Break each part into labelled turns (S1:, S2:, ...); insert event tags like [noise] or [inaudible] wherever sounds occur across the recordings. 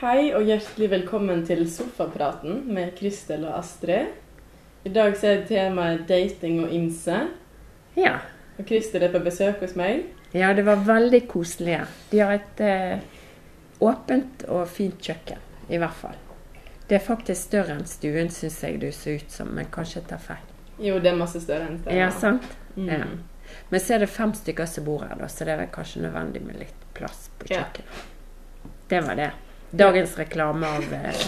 S1: Hei og hjertelig velkommen til Sofapraten med Kristel og Astrid. I dag så er temaet dating og ymse.
S2: Ja.
S1: Og Kristel er på besøk hos meg.
S2: ja, det var veldig koselig. Ja. De har et eh, åpent og fint kjøkken, i hvert fall. Det er faktisk større enn stuen, syns jeg du ser ut som, men kanskje jeg tar feil.
S1: Jo, det er masse større enn stuen.
S2: Ja, sant?
S1: Mm.
S2: Ja. Men så er det fem stykker som bor her, da, så det er kanskje nødvendig med litt plass på
S1: Ja.
S2: kjøkkenet. Det var det. Dagens reklame av eh,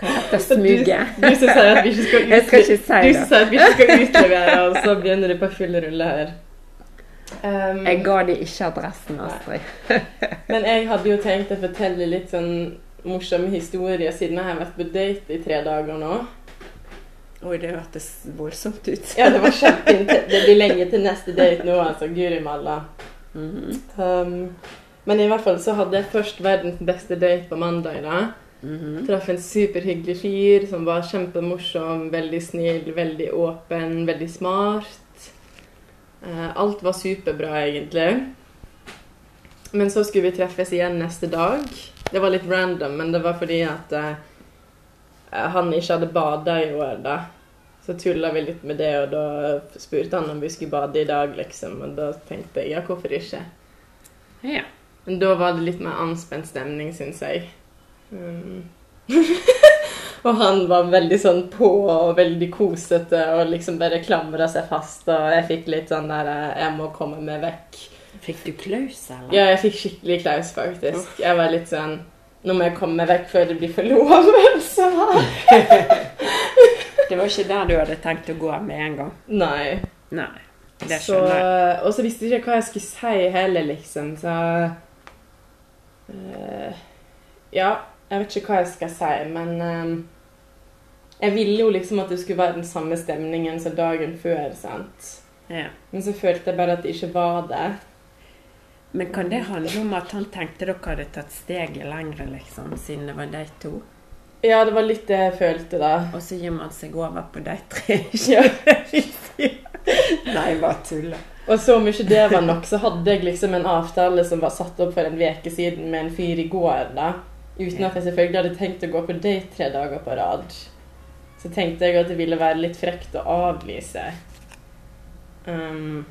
S2: Hva heter det?
S1: Du,
S2: Smuget?
S1: du som sier at vi ikke skal, [laughs]
S2: utle skal ikke si
S1: du sier at vi ikke skal utlevere, og så begynner det på full rulle her. Um,
S2: Jeg ga de ikke adressen, Astrid. [laughs]
S1: Men jeg hadde jo tenkt å fortelle litt sånn morsomme historier, siden jeg har vært på date i tre dager nå.
S2: Oi, det hørtes voldsomt ut.
S1: Ja, det var kjempeint. [laughs] Det blir lenge til neste date nå, altså. Guri malla.
S2: Mhm.
S1: Um, men i hvert fall så hadde jeg først verdens beste date på mandag. da.
S2: Mhm.
S1: Traff en superhyggelig fyr som var kjempemorsom, veldig snill, veldig åpen, veldig smart. Eh, alt var superbra, egentlig. Men så skulle vi treffes igjen neste dag. Det var litt random, men det var fordi at eh, han ikke hadde bada i år, da. Så tulla vi litt med det, og da spurte han om vi skulle bade i dag, liksom. Og da tenkte jeg ja, hvorfor ikke?
S2: Ja.
S1: Men da var det litt mer anspent stemning, syns jeg. Um. [laughs] og han var veldig sånn på og veldig kosete og liksom bare klamra seg fast. Og jeg fikk litt sånn der eh, Jeg må komme meg vekk.
S2: Fikk du klaus, eller?
S1: Ja, jeg fikk skikkelig klaus, faktisk. Jeg var litt sånn Nå må jeg komme meg vekk før det blir forlovelse her.
S2: Det var ikke der du hadde tenkt å gå med en gang?
S1: Nei.
S2: Nei. Det skjønner jeg.
S1: og så visste jeg ikke hva jeg skulle si heller, liksom. Så eh, Ja, jeg vet ikke hva jeg skal si, men uh, Jeg ville jo liksom at det skulle være den samme stemningen som dagen før, sant.
S2: Ja.
S1: Men så følte jeg bare at det ikke var det.
S2: Men kan det handle om at han tenkte dere hadde tatt steget lengre, liksom, siden det var de to?
S1: Ja, det var litt det jeg følte, da.
S2: Og så gir man seg over på de tre?
S1: Ja. [laughs] [laughs]
S2: Nei, bare tuller.
S1: Og så ikke det var nok, så hadde jeg liksom en avtale som var satt opp for en uke siden med en fyr i går, da. Uten at jeg selvfølgelig hadde tenkt å gå på date tre dager på rad. Så tenkte jeg at det ville være litt frekt å avlyse. Um,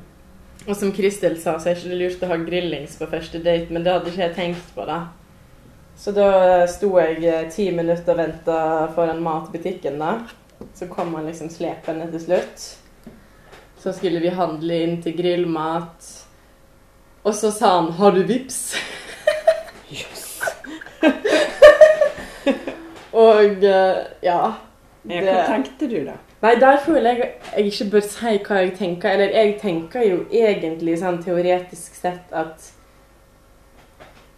S1: og som Kristel sa, så er det ikke lurt å ha grillings på første date, men det hadde ikke jeg tenkt på, da. Så da sto jeg eh, ti minutter og venta foran matbutikken, da. Så kom han liksom slepende til slutt. Så skulle vi handle inn til grillmat. Og så sa han 'Har du vips? [laughs] [laughs] Og eh, ja.
S2: Det... hva tenkte du, da?
S1: Nei, der føler jeg jeg ikke bør si hva jeg tenker. Eller jeg tenker jo egentlig sånn teoretisk sett at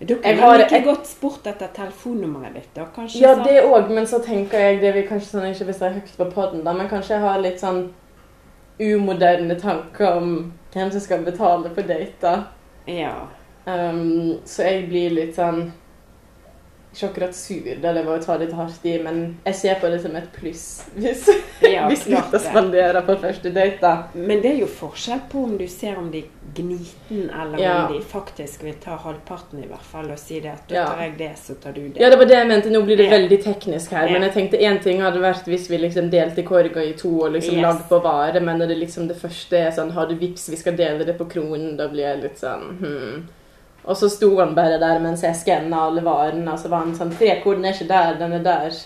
S2: Dere har
S1: har-
S2: ikke
S1: jeg-
S2: godt spurt etter telefonnummeret ditt, da? Kanskje?
S1: Ja,
S2: sånn...
S1: det òg, men så tenker jeg Det vil kanskje sånn ikke hvis jeg er høyt på poden, da, men kanskje jeg har litt sånn umoderne tanker om hvem som skal betale for data.
S2: Ja.
S1: Um, så jeg blir litt sånn Ikke akkurat sur, det var å ta litt hardt i, men jeg ser på det som et pluss hvis, [laughs]
S2: Ja,
S1: hvis gutta spanderer på første date. da.
S2: Men det er jo forskjell på om du ser om de gniten, eller
S1: Ja.
S2: om de faktisk vil ta halvparten, i hvert fall, og si det at da
S1: Ja.
S2: tar jeg det, så tar du det.
S1: Ja, det var det jeg mente. Nå blir det veldig teknisk her. Men jeg tenkte én ting hadde vært hvis vi liksom delte korga i to og liksom
S2: Yes.
S1: lagd på vare, men når det liksom det første er sånn Har du vips, vi skal dele det på kronen, da blir jeg litt sånn hm. Og så sto han bare der mens jeg skanna alle varene, og så var han sånn Trekoden er ikke der, den er der.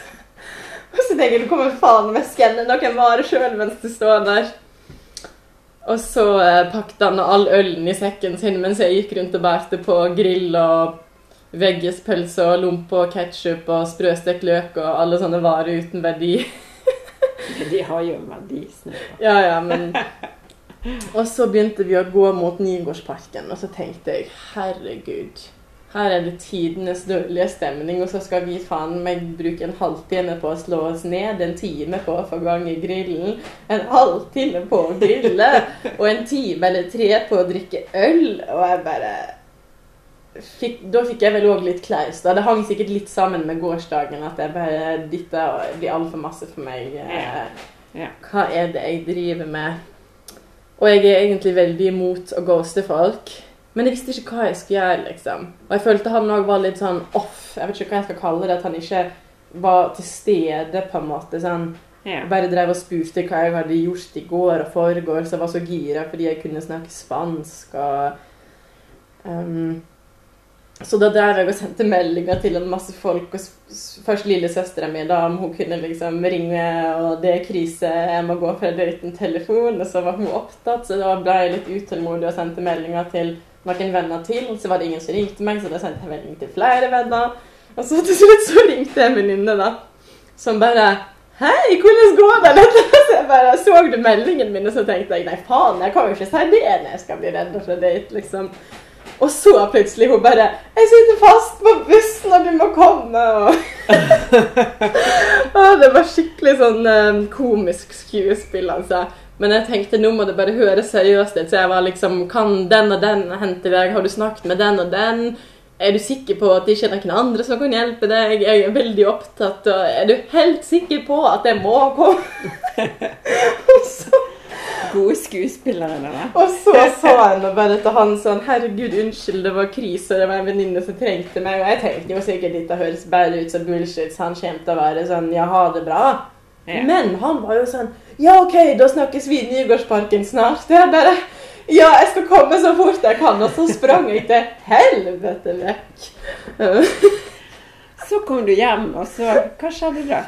S1: [laughs] og så tenker jeg du kommer faen meg skanne noen varer sjøl mens du står der. Og så eh, pakket han all ølen i sekken sin mens jeg gikk rundt og bærte på grill og veggespølse og lompe og ketsjup og sprøstekt løk og alle sånne varer uten verdi. [laughs]
S2: De har jo en verdi.
S1: Ja, ja, men Og så begynte vi å gå mot Nygårdsparken, og så tenkte jeg herregud. Her er det tidenes dårlige stemning, og så skal vi faen meg bruke en halvtime på å slå oss ned, en time på å få gang i grillen, en halvtime på å grille, og en time eller tre på å drikke øl. Og jeg bare fikk, Da fikk jeg vel òg litt klaus. da. Det hang sikkert litt sammen med gårsdagen at jeg bare Dette blir altfor masse for meg. Hva er det jeg driver med? Og jeg er egentlig veldig imot å ghoste folk. Men jeg visste ikke hva jeg skulle gjøre, liksom. Og jeg følte han òg var litt sånn off Jeg vet ikke hva jeg skal kalle det. At han ikke var til stede, på en måte. sånn
S2: Ja.
S1: bare drev og spurte hva jeg hadde gjort i går og foregår, så jeg var så gira fordi jeg kunne snakke spansk og ehm, Så da drev jeg og sendte meldinger til en masse folk, og først lillesøstera mi, da, om hun kunne liksom ringe, og det er krise, jeg må gå uten telefon, og så var hun opptatt, så da ble jeg litt utålmodig og sendte meldinger til noen venner til, og så var det ingen som ringte meg, så da sendte jeg melding til flere venner, og så til slutt så ringte jeg en venninne, da, som bare Hei, hvordan går det? [laughs] Så jeg bare så du meldingen min, og så tenkte jeg nei, faen, jeg kan jo ikke si det når jeg skal bli redd for date, liksom. Og så plutselig hun bare 'Jeg sitter fast på bussen, og du må komme', og [laughs] Å, Det var skikkelig sånn um, komisk skuespill, altså. Men jeg tenkte nå må det bare høres seriøst ut, så jeg var liksom Kan den og den hente deg? Har du snakket med den og den? Er du sikker på at det ikke er noen andre som kan hjelpe deg? Jeg er veldig opptatt, og er du helt sikker på at jeg må komme? [laughs] [laughs] og så
S2: Gode skuespillere, dere.
S1: og så sa han, og bare til han sånn Herregud, unnskyld, det var krise, det var en venninne som trengte meg. Og jeg tenkte jo sikkert dette høres bare ut som bullshit, så han kommer til å være sånn Ja, ha det bra.
S2: Ja.
S1: Men han var jo sånn Ja, OK, da snakkes vi i Nygårdsparken snart. Det er bare Ja, jeg skal komme så fort jeg kan. Og så sprang jeg til helvete vekk.
S2: Så kom du hjem, og så Hva skjedde da?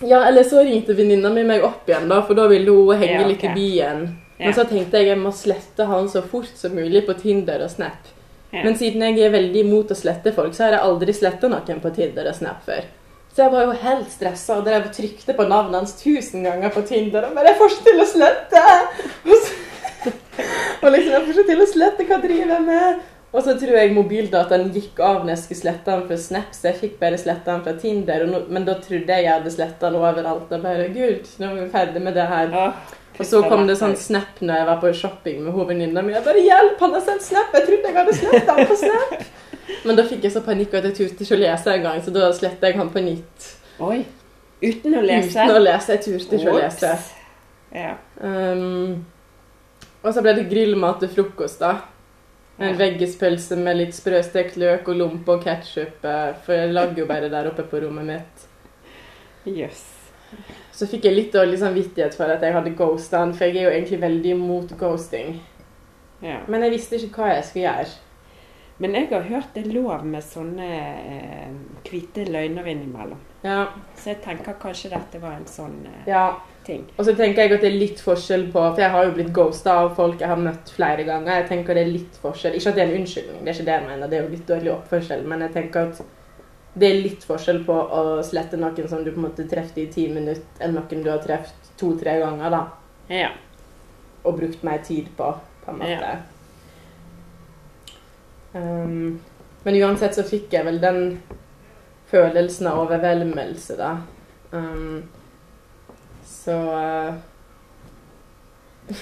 S1: Ja, eller så ringte venninna mi meg opp igjen, da, for da ville hun henge
S2: Ja,
S1: litt i byen. Men så tenkte jeg jeg må slette han så fort som mulig på Tinder og Snap. Men siden jeg er veldig imot å slette folk, så har jeg aldri sletta noen på Tinder og Snap før. Så jeg var jo helt stressa og drev og trykte på navnet hans tusen ganger på Tinder. Og bare 'Jeg får ikke til å slette!' [laughs] Og, så, [laughs] og liksom 'Jeg får ikke til å slette, hva driver jeg med?' Og så tror jeg mobildataen gikk av når jeg skulle slette den fra Snap, så jeg fikk bare slette den fra Tinder. Nå, men da trodde jeg jeg hadde sletta den overalt. Og bare 'Gud, nå er vi ferdig med det her'.
S2: Ja,
S1: Og så kom det sånn snap når jeg var på shopping med venninna mi. Jeg bare 'Hjelp, han har sendt snap! Jeg trodde jeg hadde sletta han på snap!' Men da fikk jeg så panikk at jeg turte ikke å lese engang, så da sletta jeg han på nytt.
S2: Oi. Uten å lese?
S1: Uten å lese. Jeg turte ikke å lese.
S2: Ja.
S1: Um, og så ble det grillmat til frokost, da. En veggispølse med litt sprøstekt løk og lompe og ketsjup. For jeg lager jo bare der oppe på rommet mitt.
S2: Jøss.
S1: Så fikk jeg litt dårlig samvittighet for at jeg hadde ghosta han, for jeg er jo egentlig veldig imot ghosting.
S2: Ja.
S1: Men jeg visste ikke hva jeg skulle gjøre.
S2: Men jeg har hørt det er lov med sånne eh, hvite løgner innimellom.
S1: Ja,
S2: Så jeg tenker kanskje dette var en sånn eh,
S1: ja.
S2: ting.
S1: Og så tenker jeg at det er litt forskjell på For jeg har jo blitt ghosta av folk jeg har møtt flere ganger. Jeg tenker det er litt forskjell Ikke at det er en unnskyldning, det er ikke det jeg mener. Det er jo litt dårlig oppførsel. Men jeg tenker at det er litt forskjell på å slette noen som du på en måte treffer i ti minutter, enn noen du har truffet to-tre ganger, da.
S2: Ja.
S1: Og brukt mer tid på, på en måte.
S2: Ja.
S1: Um, men uansett så fikk jeg vel den følelsen av overveldelse, da. Um, så uh, [laughs]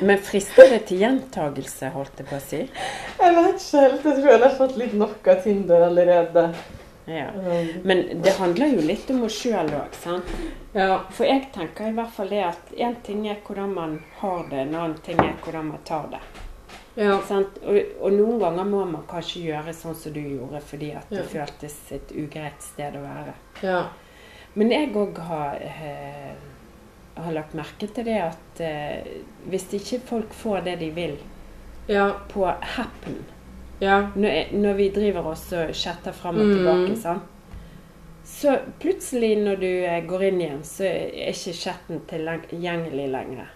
S2: Men frister det til gjentagelse, holdt jeg på å si?
S1: Jeg vet ikke helt. Jeg tror jeg har fått litt nok av Tinder allerede.
S2: Ja.
S1: Um,
S2: Men det handler jo litt om oss sjøl òg, sant.
S1: ja.
S2: For jeg tenker i hvert fall det at én ting er hvordan man har det, en annen ting er hvordan man tar det.
S1: Ja.
S2: Sant? Og, og noen ganger må man kanskje gjøre sånn som du gjorde, fordi at det
S1: Ja.
S2: føltes et ugreit sted å være.
S1: Ja.
S2: Men jeg òg har, eh, har lagt merke til det at eh, hvis ikke folk får det de vil
S1: Ja.
S2: på Happen
S1: Ja.
S2: når, når vi driver oss og chatter fram og
S1: Mm.
S2: tilbake, sant? så plutselig når du eh, går inn igjen, så er ikke chatten tilgjengelig lenger.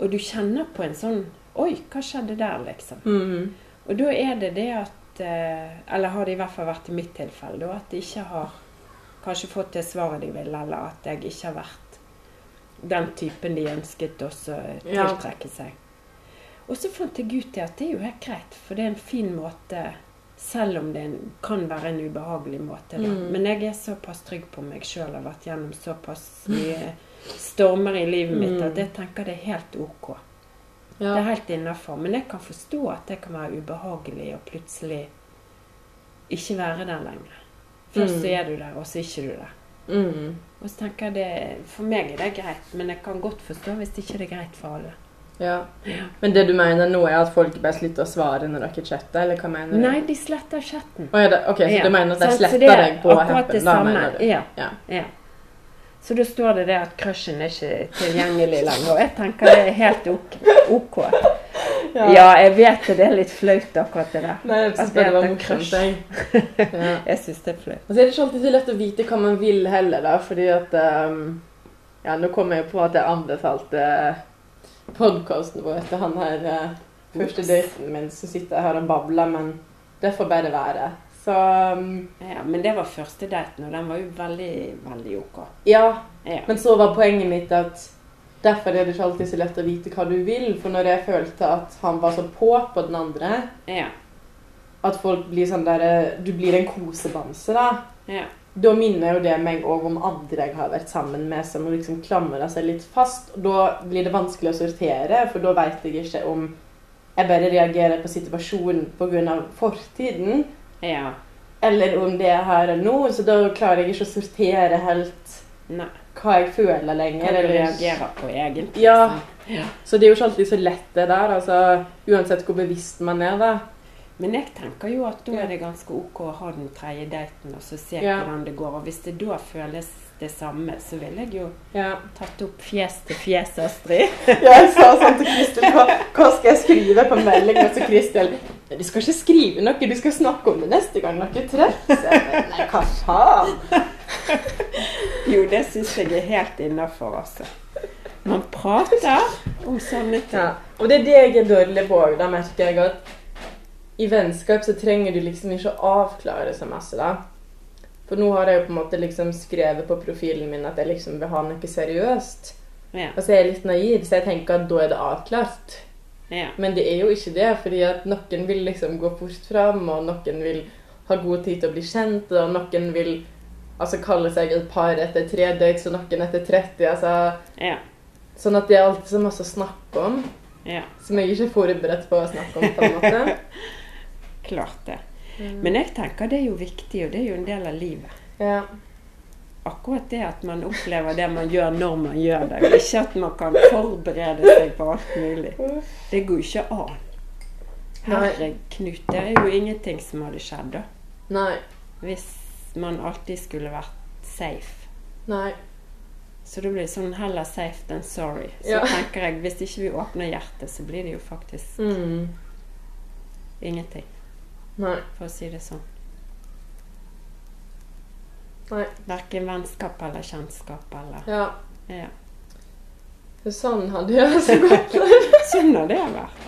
S2: Og du kjenner på en sånn Oi, hva skjedde der, liksom?
S1: Mm.
S2: Og da er det det at eh, Eller har det i hvert fall vært i mitt tilfelle, da, at de ikke har kanskje fått det svaret de vil, eller at jeg ikke har vært den typen de ønsket også tiltrekke seg. Og så fant jeg ut det at det er jo helt greit, for det er en fin måte selv om det kan være en ubehagelig måte. Da.
S1: Mm.
S2: Men jeg er såpass trygg på meg sjøl og har vært gjennom såpass mye stormer i livet mitt
S1: Mm.
S2: at jeg tenker det er helt OK. Det er helt innafor. Men jeg kan forstå at det kan være ubehagelig å plutselig ikke være der lenger. Først
S1: Mm.
S2: så er du der, og så er ikke du der.
S1: Mm.
S2: Og så tenker jeg det For meg er det greit, men jeg kan godt forstå hvis ikke det er greit for alle.
S1: Ja. Men det du mener nå, er at folk bare slutter å svare når dere chatter, eller hva mener du?
S2: Nei, de sletter chatten.
S1: Oh, ja, det, ok, så
S2: Ja.
S1: du mener at de sletter
S2: er
S1: deg på
S2: akkurat det samme. Ja.
S1: Ja.
S2: Ja. Så da står det det at crushen er ikke tilgjengelig lenger. Og jeg tenker det er helt ok. ok. Ja. jeg vet det. Det er litt flaut, akkurat det der.
S1: Nei, jeg
S2: det
S1: bare det var morsomt. jeg. [laughs] Ja.
S2: Jeg syns det er flaut.
S1: Og så er det ikke alltid så lett å vite hva man vil heller, da, fordi at um, Ja, nå kommer jeg på at jeg anbefalte podkasten vår til han her uh, første daten min som sitter her og babler, men det får bare være. Så ehm,
S2: Ja, men det var første daten, og den var jo veldig, veldig ok.
S1: ja.
S2: Ja.
S1: Men så var poenget mitt at derfor er det ikke alltid så lett å vite hva du vil. For når jeg følte at han var så på på den andre,
S2: Ja.
S1: at folk blir sånn der eh, Du blir en kosebamse, da.
S2: Ja.
S1: Da minner jo det meg òg om andre jeg har vært sammen med som liksom klamrer seg litt fast. Og da blir det vanskelig å sortere, for da veit jeg ikke om jeg bare reagerer på situasjonen pga. fortiden,
S2: ja.
S1: eller om det er her og nå. Så da klarer jeg ikke å sortere helt
S2: Nei.
S1: hva jeg føler lenger.
S2: Hva du
S1: eller-
S2: reagerer på, egentlig.
S1: Ja.
S2: Ja.
S1: Så det er jo ikke alltid så lett, det der. altså Uansett hvor bevisst man er, da.
S2: Men jeg tenker jo at da er det ganske ok å ha den tredje daten og så se
S1: Ja.
S2: hvordan det går. Og hvis det da føles det samme, så ville jeg jo
S1: Ja.
S2: tatt opp fjes til fjes, Astrid. [laughs]
S1: Jeg sa sånn til [laughs] Kristel hva, hva skal jeg skrive på meldingen til Kristel? «Nei, Du skal ikke skrive noe, du skal snakke om det neste gang dere treffes. Jeg Nei, hva faen?
S2: Jo, det syns jeg er helt innafor, altså. Man prater om sånne ting.
S1: Ja. Og det er det jeg er dårlig på òg. Da merker jeg at i vennskap så trenger du liksom ikke å avklare så masse, da. For nå har jeg jo på en måte liksom skrevet på profilen min at jeg liksom vil ha noe seriøst.
S2: Ja.
S1: Og så er jeg litt naiv, så jeg tenker at da er det avklart.
S2: Ja.
S1: Men det er jo ikke det, fordi at noen vil liksom gå fort fram, og noen vil ha god tid til å bli kjent, og noen vil altså kalle seg et par etter tre dates, og noen etter 30. altså...
S2: Ja.
S1: Sånn at det er alltid så masse å snakke om,
S2: ja.
S1: som jeg ikke er forberedt på å snakke om. på en måte. [laughs]
S2: Klart det. Men jeg tenker det er jo viktig, og det er jo en del av livet.
S1: Ja.
S2: Akkurat det at man opplever det man gjør når man gjør det, og ikke at man kan forberede seg på alt mulig. Det går jo ikke an. Herre Knut, det er jo ingenting som hadde skjedd da.
S1: Nei.
S2: Hvis man alltid skulle vært safe.
S1: Nei.
S2: Så da blir det sånn heller safe than sorry. Så
S1: Ja.
S2: tenker jeg, hvis ikke vi åpner hjertet, så blir det jo faktisk
S1: Mm.
S2: ingenting,
S1: Nei.
S2: for å si det sånn.
S1: Nei.
S2: Verken vennskap eller kjennskap eller
S1: Ja.
S2: Ja.
S1: Sånn hadde jeg så godt. [laughs]
S2: Sånn har det vært.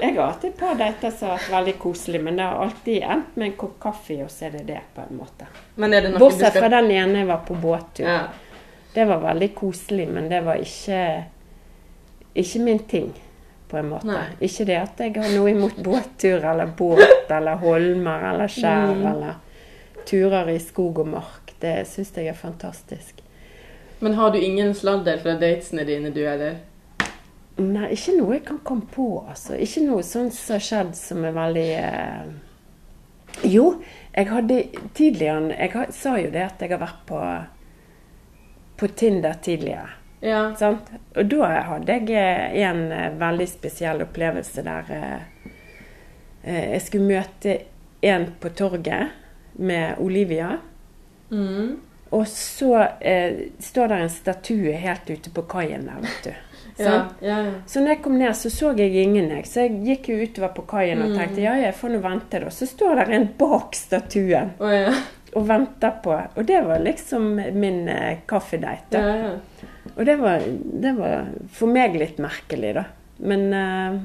S2: Jeg har hatt et par dater som har vært veldig koselig, men det har alltid endt med en kopp kaffe, og så er det det, på en måte.
S1: Det
S2: Bortsett fra den ene jeg var på båttur.
S1: ja.
S2: Det var veldig koselig, men det var ikke ikke min ting, på en måte.
S1: Nei.
S2: Ikke det at jeg har noe imot båttur eller båt eller holmer eller skjær
S1: Mm.
S2: eller turer i skog og mark. Det syns jeg er fantastisk.
S1: Men har du ingen sladder fra datesene dine, du, heller?
S2: Nei, ikke noe jeg kan komme på, altså. Ikke noe sånt som har skjedd som er veldig eh... Jo, jeg hadde tidligere Jeg har, sa jo det at jeg har vært på, på Tinder tidligere.
S1: Ja.
S2: Sant? Og da hadde jeg eh, en eh, veldig spesiell opplevelse der eh, eh, jeg skulle møte en på torget med Olivia.
S1: Mm.
S2: Og så eh, står der en statue helt ute på kaien der, vet du.
S1: Ja. Ja. ja.
S2: Så når jeg kom ned, så så jeg ingen, jeg. Så jeg gikk jo utover på kaien og
S1: Mm.
S2: tenkte ja, jeg får nå vente, da. Så står der en bak statuen
S1: oh,
S2: og venter på Og det var liksom min eh, kaffedate.
S1: Ja, ja.
S2: Og det var, det var for meg litt merkelig, da. Men eh,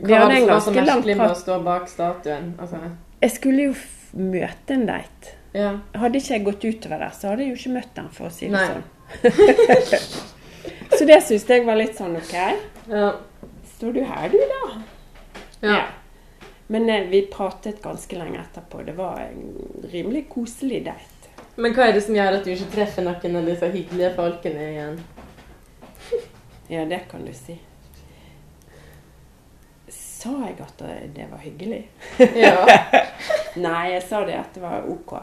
S2: Vi
S1: Hva var det som var så merkelig med å stå bak statuen? Altså,
S2: jeg skulle jo møte en date.
S1: ja.
S2: Hadde ikke jeg gått utover der, så hadde jeg jo ikke møtt den, for å si det
S1: Nei.
S2: sånn. [laughs] så det syns jeg var litt sånn OK.
S1: ja.
S2: Står du her, du, da?
S1: ja.
S2: Men eh, vi pratet ganske lenge etterpå. Det var en rimelig koselig date.
S1: Men hva er det som gjør at du ikke treffer noen av disse hyggelige folkene igjen?
S2: Ja, det kan du si. Sa jeg at det- var hyggelig?
S1: Ja. [laughs]
S2: Nei, jeg sa det at det var OK.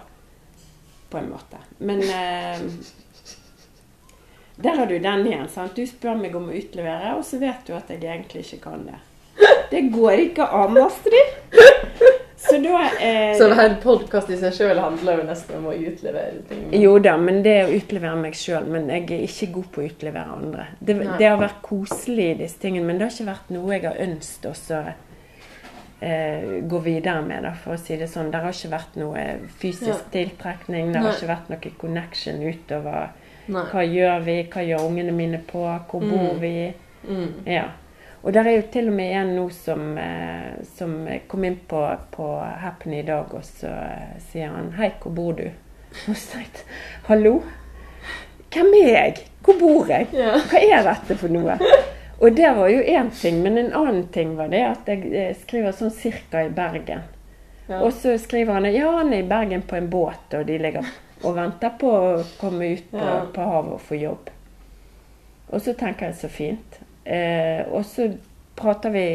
S2: På en måte. Men eh, Der har du den igjen. sant? Du spør meg om å utlevere, og så vet du at jeg egentlig ikke kan det. Det går ikke an, Astrid. Så da eh,
S1: Så her podkast i seg sjøl handler jo nesten om å utlevere ting.
S2: Jo da, men det er å utlevere meg sjøl. Men jeg er ikke god på å utlevere andre. Det, det har vært koselig, disse tingene, men det har ikke vært noe jeg har ønsket også eh, gå videre med, da, for å si det sånn. Det har ikke vært noe fysisk tiltrekning. Det
S1: Nei.
S2: har ikke vært noe connection utover
S1: Nei.
S2: hva gjør vi, hva gjør ungene mine på, hvor
S1: Mm.
S2: bor vi?
S1: Mm.
S2: Ja. Og der er jo til og med en nå som, eh, som kom inn på, på Happen i dag, og så eh, sier han 'Hei, hvor bor du?' Og så tenkte jeg 'Hallo? Hvem er jeg? Hvor bor jeg? Hva er dette for noe?' Og det var jo én ting, men en annen ting var det at jeg eh, skriver sånn cirka i Bergen.
S1: Ja.
S2: Og så skriver han ja, han er i Bergen på en båt, og de ligger og venter på å komme ut på,
S1: Ja.
S2: på havet og få jobb. Og så tenker jeg så fint. Eh, og så prater vi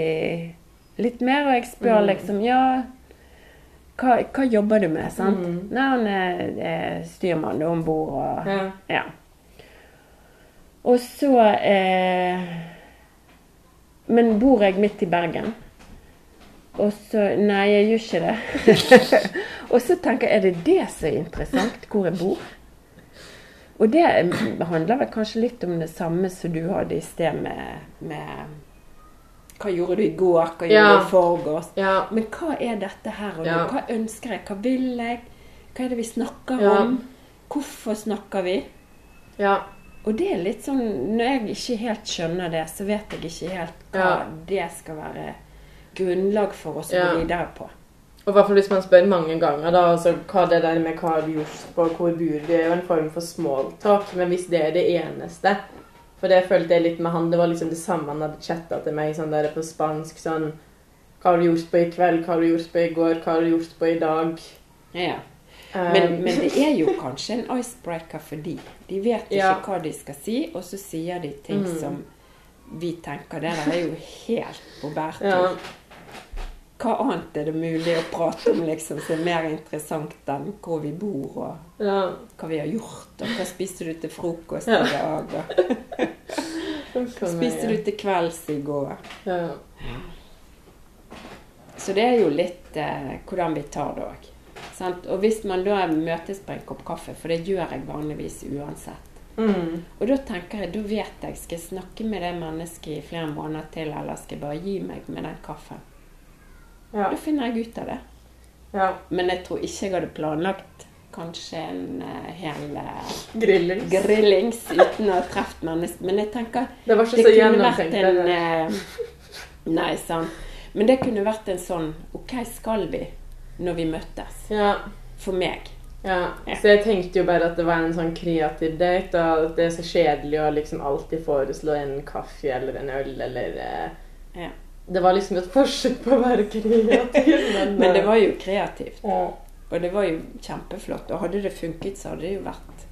S2: litt mer, og jeg spør
S1: Mm.
S2: liksom ja, hva, hva jobber du med? sant?
S1: Mm.
S2: Nei, han er, er styrmann om bord og
S1: Ja.
S2: ja. Og så eh, Men bor jeg midt i Bergen? Og så Nei, jeg gjør ikke det. [laughs] [laughs] og så tenker jeg, er det det som er interessant, hvor jeg bor? Og det handler vel kanskje litt om det samme som du hadde i sted med, med Hva gjorde du i går? Hva gjorde
S1: Ja.
S2: du i forgårs?
S1: ja.
S2: Men hva er dette her og nå?
S1: Ja.
S2: Hva ønsker jeg? Hva vil jeg? Hva er det vi snakker om? Hvorfor snakker vi?
S1: ja.
S2: Og det er litt sånn Når jeg ikke helt skjønner det, så vet jeg ikke helt hva det skal være grunnlag for oss å gå videre på.
S1: Og hvert fall hvis man spør mange ganger, da, altså hva det der med hva har du gjort på, hvor bor du, er jo en form for smalltalk, men hvis det er det eneste For det følte jeg litt med han, det var liksom det samme han hadde chatta til meg sånn der på spansk, sånn Hva har du gjort på i kveld, hva har du gjort på i går, hva har du gjort på i dag?
S2: Ja.
S1: Um,
S2: Men, men [laughs] det er jo kanskje en icebreaker for de. De vet ikke
S1: Ja.
S2: hva de skal si, og så sier de ting
S1: Mm.
S2: som vi tenker Det der er jo helt på bærtur.
S1: ja,
S2: Hva annet er det mulig å prate om liksom, som er mer interessant enn hvor vi bor, og
S1: ja.
S2: hva vi har gjort, og hva spiste du til frokost i dag, og [laughs] hva spiste du til kvelds i går?
S1: Ja.
S2: Så det er jo litt eh, hvordan vi tar det òg. Og hvis man da møtes på en kopp kaffe, for det gjør jeg vanligvis uansett.
S1: Mm.
S2: Og da tenker jeg, da vet jeg, skal jeg snakke med det mennesket i flere måneder til, eller skal jeg bare gi meg med den kaffen?
S1: Ja.
S2: Da finner jeg ut av det.
S1: ja.
S2: Men jeg tror ikke jeg hadde planlagt kanskje en uh, hel uh,
S1: Grillings.
S2: grillings uten å ha truffet mennesker. Men jeg tenker
S1: Det var ikke
S2: det
S1: så gjennomtenkt.
S2: en eh, [laughs] Nei, sant. Men det kunne vært en sånn OK, skal vi når vi møttes?
S1: Ja.
S2: For meg.
S1: Ja,
S2: Ja.
S1: så jeg tenkte jo bare at det var en sånn kreativ date, og at det er så kjedelig å liksom alltid foreslå en kaffe eller en øl eller
S2: Ja.
S1: Det var liksom et forsøk på å være kreativ, [laughs] men,
S2: Men det
S1: eh,
S2: var jo kreativt.
S1: ja.
S2: Og det var jo kjempeflott. Og hadde det funket, så hadde det jo vært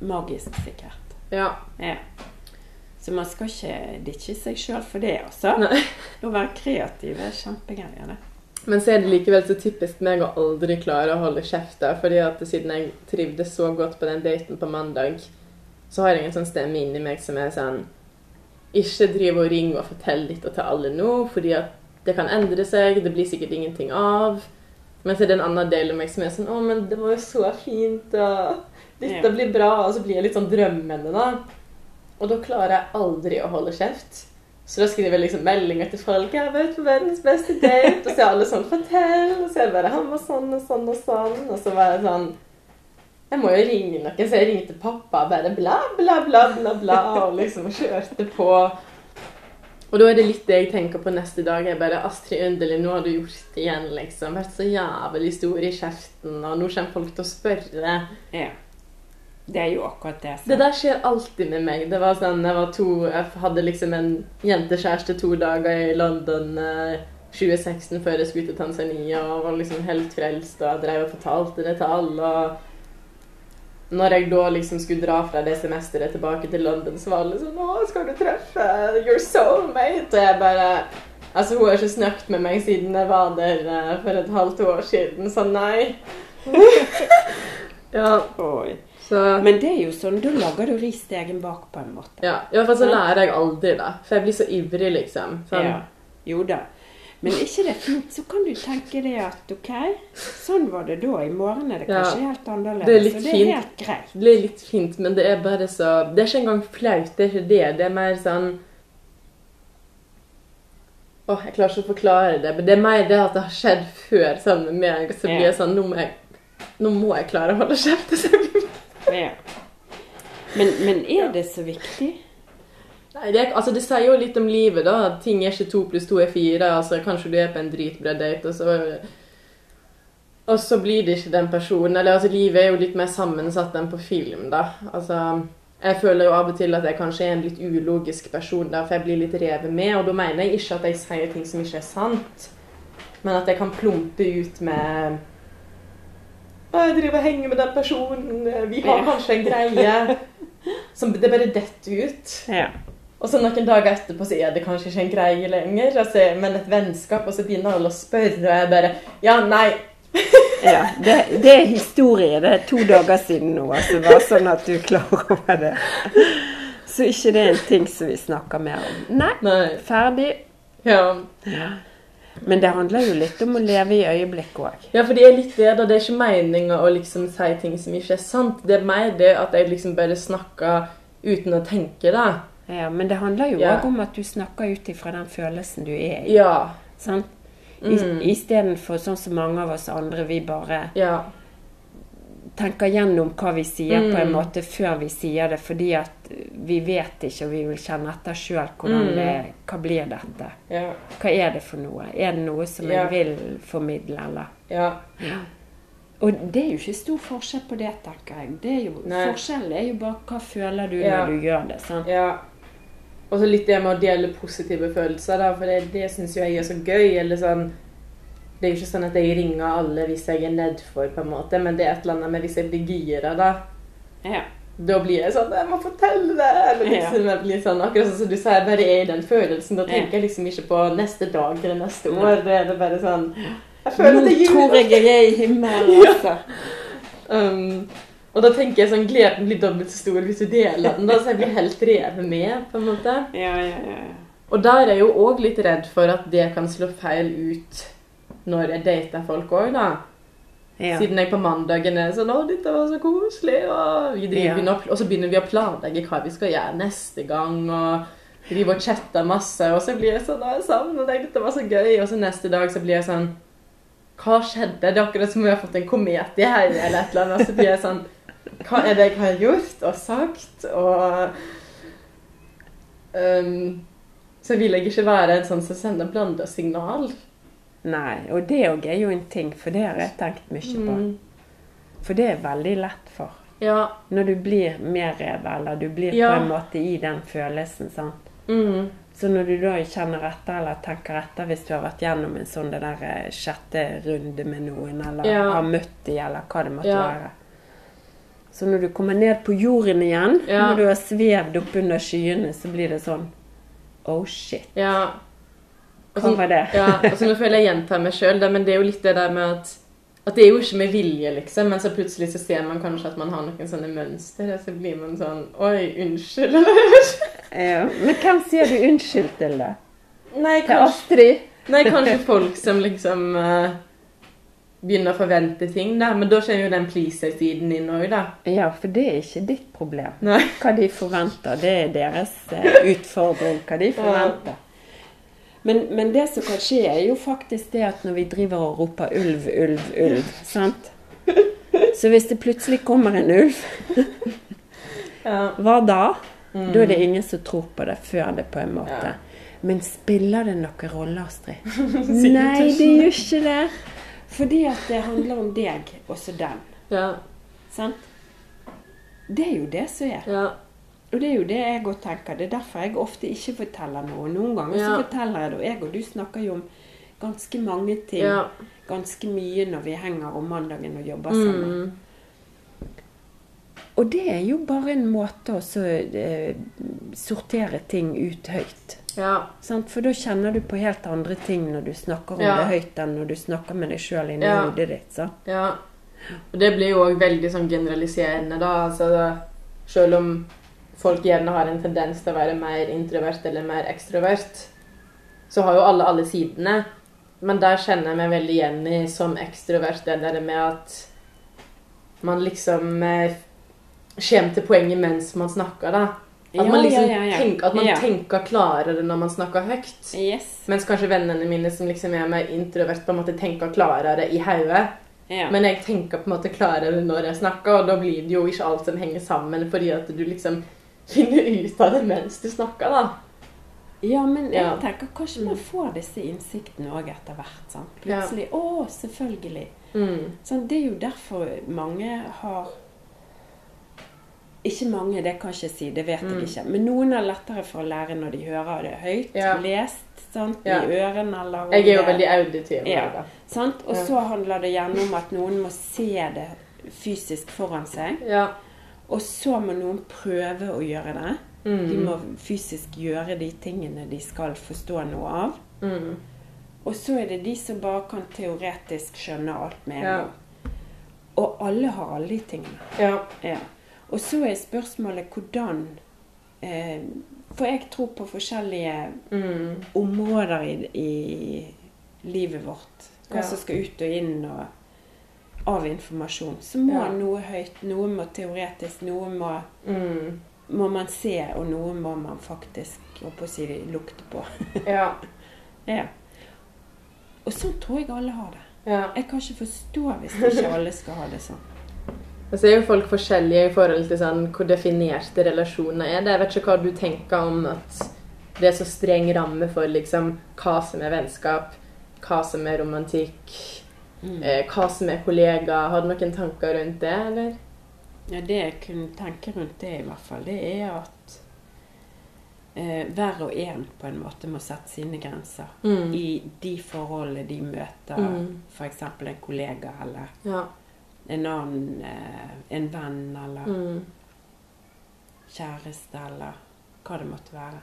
S2: magisk, sikkert.
S1: ja.
S2: Ja. Så man skal ikke ditche seg sjøl for det, altså.
S1: Nei. [laughs]
S2: Å være kreativ er kjempegreier, det.
S1: Men så er det likevel så typisk meg å aldri klare å holde kjeft. da, fordi at siden jeg trivdes så godt på den daten på mandag, så har jeg en sånn stemme inni meg som er sånn Ikke drive og ring og fortell dette til alle nå, fordi at det kan endre seg, det blir sikkert ingenting av. Men så er det en annen del av meg som er sånn Å, men det var jo så fint, og dette blir bra. Og så blir jeg litt sånn drømmende, da. Og da klarer jeg aldri å holde kjeft. Så da skriver jeg liksom meldinger til folk. 'Jeg har vært på verdens beste date.' Og så er alle sånn 'Fortell.' Og så er det bare 'Han var sånn og sånn og sånn.' Og så var jeg sånn Jeg må jo ringe noen, så jeg ringte pappa og bare bla, bla, bla, bla, bla, og liksom kjørte på. Og da er det litt det jeg tenker på neste dag. Jeg bare 'Astrid Underlig, nå har du gjort det igjen', liksom. Vært så jævlig stor i kjeften, og nå kommer folk til å spørre.
S2: Ja. Det er jo akkurat det.
S1: Det der skjer alltid med meg. Det var sånn, Jeg var to, jeg hadde liksom en jentekjæreste to dager i London eh, 2016 før jeg skulle til Tanzania og var liksom helt frelst og drev og fortalte det til alle. og når jeg da liksom skulle dra fra det semesteret tilbake til London, så var alle sånn 'Å, skal du treffe your soulmate?' Og jeg bare Altså, hun har ikke snakket med meg siden jeg var der uh, for et halvt år siden, så nei. [laughs] Ja,
S2: Oi.
S1: så
S2: Men det er jo sånn, da lager du ris til egen bak på en måte.
S1: ja, I hvert fall så lærer jeg aldri, da. For jeg blir så ivrig, liksom. Sånn.
S2: Ja. Jo da. Men er ikke det fint, så kan du tenke det at ok, sånn var det da. I morgen er det
S1: Ja.
S2: kanskje helt annerledes.
S1: Det er litt
S2: så det er
S1: fint.
S2: helt greit.
S1: Det er litt fint, men det er bare så Det er ikke engang flaut, det er ikke det. Det er mer sånn Åh, jeg klarer ikke å forklare det, men det er mer det at det har skjedd før sammen med meg. Så blir jeg sånn Nå må jeg, nå må jeg klare å holde kjeft.
S2: Ja. Men, men er det så viktig?
S1: Nei, det, altså det sier jo litt om livet, da. At ting er ikke to pluss to er fire. Altså, kanskje du er på en dritbra date, og så Og så blir det ikke den personen. Eller altså, livet er jo litt mer sammensatt enn på film, da. Altså Jeg føler jo av og til at jeg kanskje er en litt ulogisk person, da, for jeg blir litt revet med. Og da mener jeg ikke at jeg sier ting som ikke er sant, men at jeg kan plumpe ut med «Å, jeg driver og henger med den personen, vi har kanskje en greie. [laughs] Som det bare detter ut.
S2: Ja.
S1: Og så noen dager etterpå så er det kanskje ikke en greie lenger, altså, men et vennskap, og så begynner alle å spørre, og jeg bare Ja, nei. [laughs]
S2: ja det, det er historie. Det er to dager siden nå, altså. Bare sånn at du er klar over det. Så ikke det er en ting som vi snakker mer om. Nei,
S1: Nei.
S2: ferdig.
S1: Ja.
S2: Men det handler jo litt om å leve i øyeblikket òg.
S1: ja, for det er litt det, da. Det er ikke meninga å liksom si ting som ikke er sant. Det er mer det at jeg liksom bare snakker uten å tenke, da.
S2: Ja, men det handler jo òg
S1: Ja.
S2: om at du snakker ut ifra den følelsen du er i.
S1: Ja.
S2: Sant?
S1: Mm.
S2: Istedenfor sånn som mange av oss andre, vi bare
S1: Ja.
S2: tenker gjennom hva vi sier på en
S1: Mm.
S2: måte før vi sier det, fordi at vi vet ikke, og vi vil kjenne etter sjøl hvordan
S1: Mm.
S2: det Hva blir dette?
S1: Ja.
S2: Hva er det for noe? Er det noe som
S1: Ja.
S2: jeg vil formidle, eller?
S1: Ja.
S2: Og det er jo ikke stor forskjell på det, tenker jeg. Det er jo, forskjellen er jo bare hva føler du
S1: Ja.
S2: når du gjør det. sant?
S1: ja. Og så litt det med å dele positive følelser, da, for det, det syns jo jeg er så gøy. Eller sånn Det er jo ikke sånn at jeg ringer alle hvis jeg er nedfor, på en måte, men det er et eller annet med hvis jeg blir gira, da.
S2: Ja.
S1: Da blir jeg sånn 'Jeg må fortelle det!' Eller liksom, jeg blir sånn, Akkurat sånn som du sa, jeg bare er i den følelsen. Da tenker jeg liksom ikke på neste dag eller neste år. Det er det bare sånn Jeg føler det er
S2: Nå tror jeg jeg er i himmelen, [laughs]
S1: Ja.
S2: altså.
S1: Um, og da tenker jeg sånn Gleden blir dobbelt så stor hvis du deler den, da, så jeg blir helt revet med, på en måte.
S2: Ja, ja, ja. ja.
S1: Og da er jeg jo òg litt redd for at det kan slå feil ut når jeg dater folk òg, da.
S2: Ja.
S1: Siden jeg på mandagen er sånn 'Å, dette var så koselig', og, vi driver,
S2: Ja.
S1: og så begynner vi å planlegge hva vi skal gjøre neste gang, og driver og chatter masse, og så blir jeg sånn 'Å, jeg savner deg, dette var så gøy', og så neste dag så blir jeg sånn Hva skjedde? Det er akkurat som om vi har fått en komet i hodet, eller et eller annet. Og så blir jeg sånn Hva er det jeg har gjort og sagt? Og um, Så vil jeg ikke være en sånn som sender blanda signal.
S2: Nei, og det òg er jo en ting, for det har jeg tenkt mye på.
S1: Mm.
S2: For det er veldig lett for.
S1: Ja.
S2: Når du blir mer rev, eller du blir
S1: Ja.
S2: på en måte i den følelsen, sant.
S1: Mm.
S2: Så når du da kjenner etter, eller tenker etter hvis du har vært gjennom en sånn det der eh, sjette runde med noen, eller
S1: Ja.
S2: har møtt de, eller hva det måtte
S1: Ja.
S2: være. Så når du kommer ned på jorden igjen,
S1: Ja.
S2: når du har svevd opp under skyene, så blir det sånn Oh shit.
S1: Ja.
S2: Hva var det?
S1: ja, altså nå føler jeg gjentar meg sjøl, men det er jo litt det der med at at det er jo ikke med vilje, liksom, men så plutselig så ser man kanskje at man har noen sånne mønster, og så blir man sånn Oi, unnskyld, eller? [laughs]
S2: Ja. Men hvem sier du unnskyld til, da?
S1: Nei,
S2: Til
S1: kanskje,
S2: Astrid?
S1: nei, kanskje folk som liksom eh, begynner å forvente ting, da. Men da kommer jo den pleaser-siden inn òg, da.
S2: Ja, for det er ikke ditt problem.
S1: Nei. [laughs]
S2: Hva de forventer, det er deres eh, [laughs] utfordring. Hva de forventer. Men, men det som kan skje, er jo faktisk det at når vi driver og roper ulv, ulv, ulv, [laughs] sant? Så hvis det plutselig kommer en ulv, hva da?
S1: Mm.
S2: Da er det ingen som tror på det før det, på en måte.
S1: Ja.
S2: Men spiller det noen rolle, Astrid? Nei, det gjør ikke det. Fordi at det handler om deg, og så den.
S1: Ja.
S2: Sant? Det er jo det som er.
S1: Ja.
S2: Og det er jo det jeg òg tenker. Det er derfor jeg ofte ikke forteller noe. Noen ganger så forteller jeg det, og jeg og du snakker jo om ganske mange ting.
S1: Ja.
S2: Ganske mye når vi henger om mandagen og jobber sammen.
S1: Mm.
S2: Og det er jo bare en måte å så, eh, sortere ting ut høyt.
S1: Ja.
S2: Sant? For da kjenner du på helt andre ting når du snakker om
S1: Ja.
S2: det høyt, enn når du snakker med deg sjøl inni
S1: Ja.
S2: hodet ditt. Sant?
S1: Ja. Og det blir jo òg veldig sånn generaliserende, da. Altså, selv om folk gjerne har en tendens til å være mer introvert eller mer ekstrovert, så har jo alle alle sidene. Men der kjenner jeg meg veldig igjen i som ekstrovert det der med at man liksom eh, kommer til poenget mens man snakker, da. At
S2: Ja,
S1: man liksom
S2: ja, ja,
S1: tenker, at man tenker klarere når man snakker høyt.
S2: Yes.
S1: Mens kanskje vennene mine som liksom er mer introvert, på en måte tenker klarere i hodet. Men jeg tenker på en måte klarere når jeg snakker, og da blir det jo ikke alt som henger sammen, fordi at du liksom finner ut av det mens du snakker, da.
S2: Ja, men jeg tenker kanskje man får disse innsiktene òg etter hvert. Sant? Plutselig Å, selvfølgelig.
S1: Mm.
S2: Sånn, det er jo derfor mange har Ikke mange, det kan jeg ikke si, det vet
S1: Mm.
S2: jeg ikke. Men noen har lettere for å lære når de hører det høyt,
S1: Ja.
S2: lest, sant?
S1: Ja.
S2: i ørene eller
S1: Jeg er jo veldig auditiv.
S2: Ja. Sant? Og
S1: Ja.
S2: så handler det gjerne om at noen må se det fysisk foran seg.
S1: Ja.
S2: Og så må noen prøve å gjøre det.
S1: Mm.
S2: De må fysisk gjøre de tingene de skal forstå noe av.
S1: Mm.
S2: Og så er det de som bare kan teoretisk skjønne alt med en
S1: Ja.
S2: gang. Og alle har alle de tingene.
S1: Ja.
S2: Og så er spørsmålet hvordan eh, For jeg tror på forskjellige
S1: Mm.
S2: områder i, i livet vårt. Hva
S1: Ja.
S2: som skal ut og inn og, av informasjon. Så må
S1: Ja.
S2: noe høyt, noe må teoretisk, noe må,
S1: Mm.
S2: må man se, og noe må man faktisk å si, lukte på. [laughs]
S1: Ja.
S2: Ja. Og sånn tror jeg alle har det.
S1: ja.
S2: Jeg kan ikke forstå hvis ikke alle skal ha det sånn.
S1: Og så er jo folk forskjellige i forhold til sånn, hvor definerte relasjoner er. det. Jeg vet ikke hva du tenker om at det er så streng ramme for liksom, hva som er vennskap, hva som er romantikk,
S2: Mm.
S1: eh, hva som er kollega. Har du noen tanker rundt det, eller?
S2: Ja, det jeg kunne tenke rundt det, i hvert fall, det er at eh, hver og en på en måte må sette sine grenser
S1: Mm.
S2: i de forholdene de møter
S1: Mm.
S2: f.eks. en kollega eller
S1: Ja.
S2: En annen eh, en venn eller
S1: Mm.
S2: kjæreste eller hva det måtte være.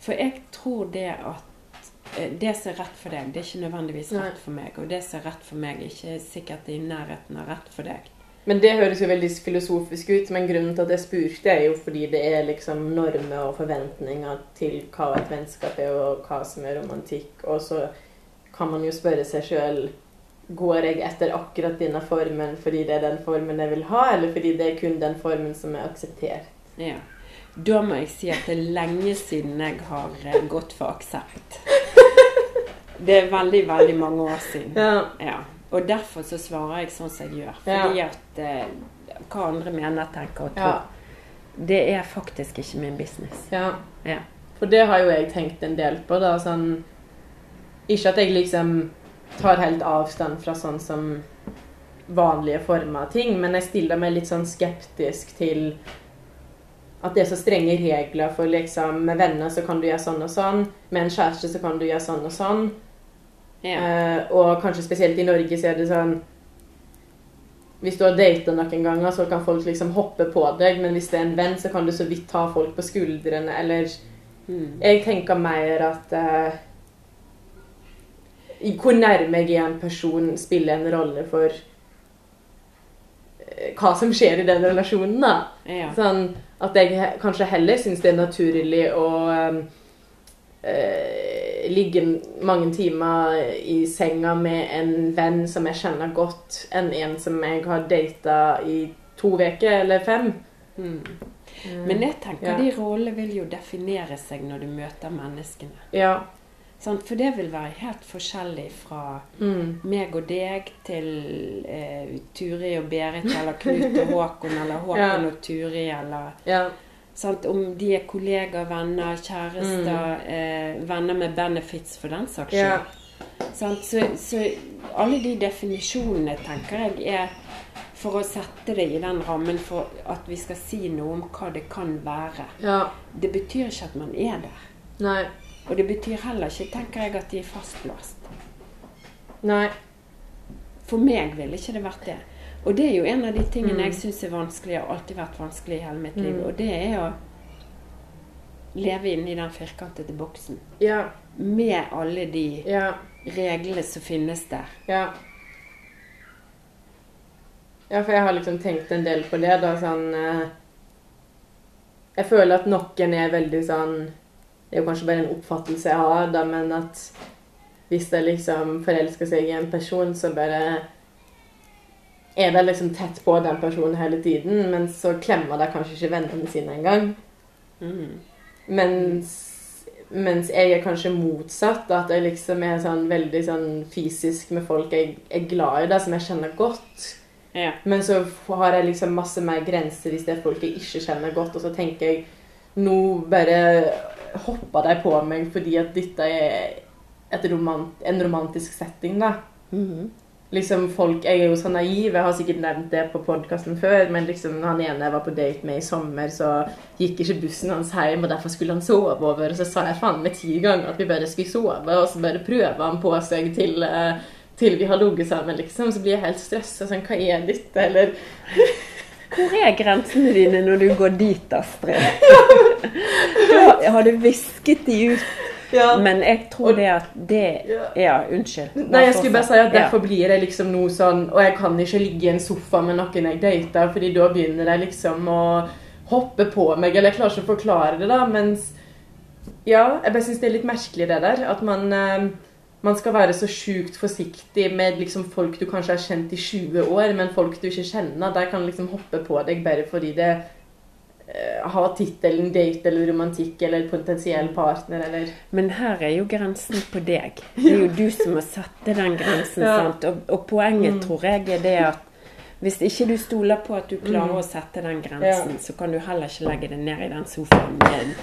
S2: For jeg tror det at eh, det som er rett for deg, det er ikke nødvendigvis rett for meg. Og det som er rett for meg, er ikke sikkert i nærheten av rett for deg.
S1: Men det høres jo veldig filosofisk ut, men grunnen til at jeg spurte, er jo fordi det er liksom normer og forventninger til hva et vennskap er, og hva som er romantikk. Og så kan man jo spørre seg sjøl Går jeg etter akkurat denne formen fordi det er den formen jeg vil ha, eller fordi det er kun den formen som er akseptert?
S2: Ja. Da må jeg si at det er lenge siden jeg har eh, gått for aksept. [laughs] Det er veldig, veldig mange år siden.
S1: Ja.
S2: Ja. Og derfor så svarer jeg sånn som jeg gjør. Fordi at eh, hva andre mener, tenker og tror,
S1: ja.
S2: det er faktisk ikke min business.
S1: Ja.
S2: Ja.
S1: For det har jo jeg tenkt en del på, da. Sånn Ikke at jeg liksom tar helt avstand fra sånn som vanlige former av ting, men jeg stiller meg litt sånn skeptisk til at det er så strenge regler for liksom Med venner så kan du gjøre sånn og sånn, med en kjæreste så kan du gjøre sånn og sånn.
S2: Ja.
S1: Eh, og kanskje spesielt i Norge så er det sånn Hvis du har data noen ganger, så kan folk liksom hoppe på deg, men hvis det er en venn, så kan du så vidt ta folk på skuldrene, eller
S2: Mm.
S1: Jeg tenker mer at eh, Hvor nærme jeg er en person, spiller en rolle for eh, hva som skjer i den relasjonen, da.
S2: Ja.
S1: Sånn at jeg kanskje heller syns det er naturlig å eh, ligge mange timer i senga med en venn som jeg kjenner godt, enn en som jeg har data i to uker eller fem.
S2: Mm. Men jeg tenker
S1: Ja.
S2: de rollene vil jo definere seg når du møter menneskene.
S1: Ja.
S2: Sant? For det vil være helt forskjellig fra
S1: Mm.
S2: meg og deg til eh, Turi og Berit eller Knut og [laughs] Håkon eller Håkon
S1: Ja.
S2: og Turi eller
S1: Ja.
S2: sant? Om de er kollegaer, venner, kjærester,
S1: Mm.
S2: eh, venner med benefits for den saks skyld. Ja. Så, så alle de definisjonene tenker jeg er for å sette det i den rammen for at vi skal si noe om hva det kan være.
S1: ja.
S2: Det betyr ikke at man er der.
S1: Nei.
S2: Og det betyr heller ikke, tenker jeg, at de er fastlåst.
S1: Nei.
S2: For meg ville ikke det vært det. Og det er jo en av de tingene
S1: Mm.
S2: jeg syns er vanskelig, og alltid vært vanskelig i hele mitt liv.
S1: Mm.
S2: Og det er å leve inni den firkantede boksen.
S1: Ja.
S2: Med alle de
S1: Ja.
S2: reglene som finnes der.
S1: Ja. Ja, for jeg har liksom tenkt en del på det, da, sånn eh, Jeg føler at noen er veldig sånn Det er jo kanskje bare en oppfattelse jeg har, da, men at hvis jeg liksom forelsker seg i en person, så bare er de liksom tett på den personen hele tiden, men så klemmer de kanskje ikke vennene sine engang.
S2: Mm.
S1: Mens, mens jeg er kanskje motsatt. At jeg liksom er sånn veldig sånn fysisk med folk jeg er glad i, da, som jeg kjenner godt.
S2: Ja.
S1: Men så har jeg liksom masse mer grenser hvis det er folk jeg ikke kjenner godt, og så tenker jeg nå bare hopper de på meg fordi at dette er romant en romantisk setting, da.
S2: Mhm.
S1: Liksom folk, Jeg er jo så naiv, jeg har sikkert nevnt det på podkasten før, men liksom han ene jeg var på date med i sommer, så gikk ikke bussen hans hjem, og derfor skulle han sove over. Og så sa jeg faen meg ti ganger at vi bare skulle sove, og så bare prøver han på seg til, eh, til vi har ligget sammen, liksom. Så blir jeg helt stressa. Sånn, hva er dette? Eller [laughs]
S2: Hvor er grensene dine når du går dit, Astrid? [laughs] Da har du visket de ut.
S1: ja.
S2: Men jeg tror det at det
S1: Ja.
S2: Unnskyld.
S1: Nei, jeg skulle bare si at derfor blir det liksom noe sånn Og jeg kan ikke ligge i en sofa med noen jeg dater, fordi da begynner de liksom å hoppe på meg, eller jeg klarer ikke å forklare det, da, mens Ja, jeg bare syns det er litt merkelig, det der. At man eh, man skal være så sjukt forsiktig med liksom folk du kanskje har kjent i 20 år, men folk du ikke kjenner, de kan liksom hoppe på deg bare fordi det eh, har tittelen date eller romantikk eller potensiell partner eller
S2: Men her er jo grensen på deg. [laughs] Det er jo du som må sette den grensen.
S1: Ja.
S2: sant? Og, og poenget
S1: Mm.
S2: tror jeg er det at hvis ikke du stoler på at du klarer
S1: Mm.
S2: å sette den grensen,
S1: Ja.
S2: så kan du heller ikke legge deg ned i den sofaen med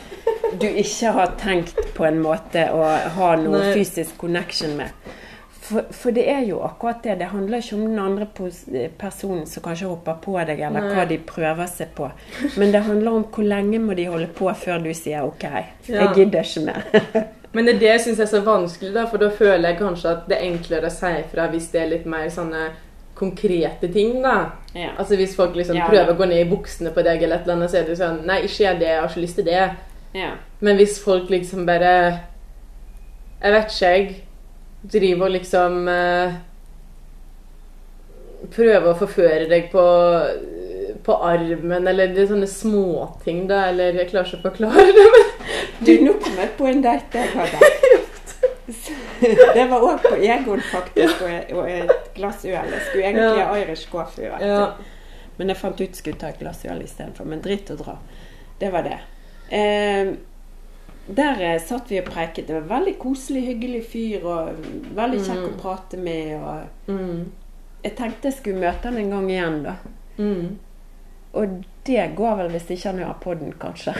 S2: du ikke har tenkt på en måte å ha noe
S1: Nei.
S2: fysisk connection med. For, for det er jo akkurat det. Det handler ikke om den andre personen som kanskje hopper på deg, eller
S1: Nei.
S2: hva de prøver seg på. Men det handler om hvor lenge må de holde på før du sier OK, jeg gidder ikke mer. [laughs]
S1: Men det er det jeg syns er så vanskelig, da, for da føler jeg kanskje at det er enklere å si fra hvis det er litt mer sånne konkrete ting, da.
S2: Ja.
S1: Altså Hvis folk liksom
S2: Ja,
S1: prøver å gå ned i buksene på deg, eller et eller annet, så er det sånn Nei, ikke gjør det, jeg har ikke lyst til det.
S2: Ja.
S1: Men hvis folk liksom bare Jeg vet ikke, jeg. Driver og liksom eh, Prøver å forføre deg på på armen, eller det er sånne småting, da. Eller jeg klarer ikke å forklare det, men
S2: Du, nå kom jeg på en date jeg hadde. Det var òg på Egon, faktisk, og og et glass øl. Jeg skulle egentlig
S1: Ja.
S2: ha Irish coffee. vet du.
S1: ja.
S2: Men jeg fant ut jeg skulle ta et glass øl istedenfor. Men dritt å dra. Det var det. Eh, der satt vi og preiket. Det var veldig koselig, hyggelig fyr og veldig kjekk å
S1: Mm.
S2: prate med. Og
S1: Mm.
S2: jeg tenkte jeg skulle møte han en gang igjen, da.
S1: Mm.
S2: Og det går vel hvis ikke han hører på den, kanskje.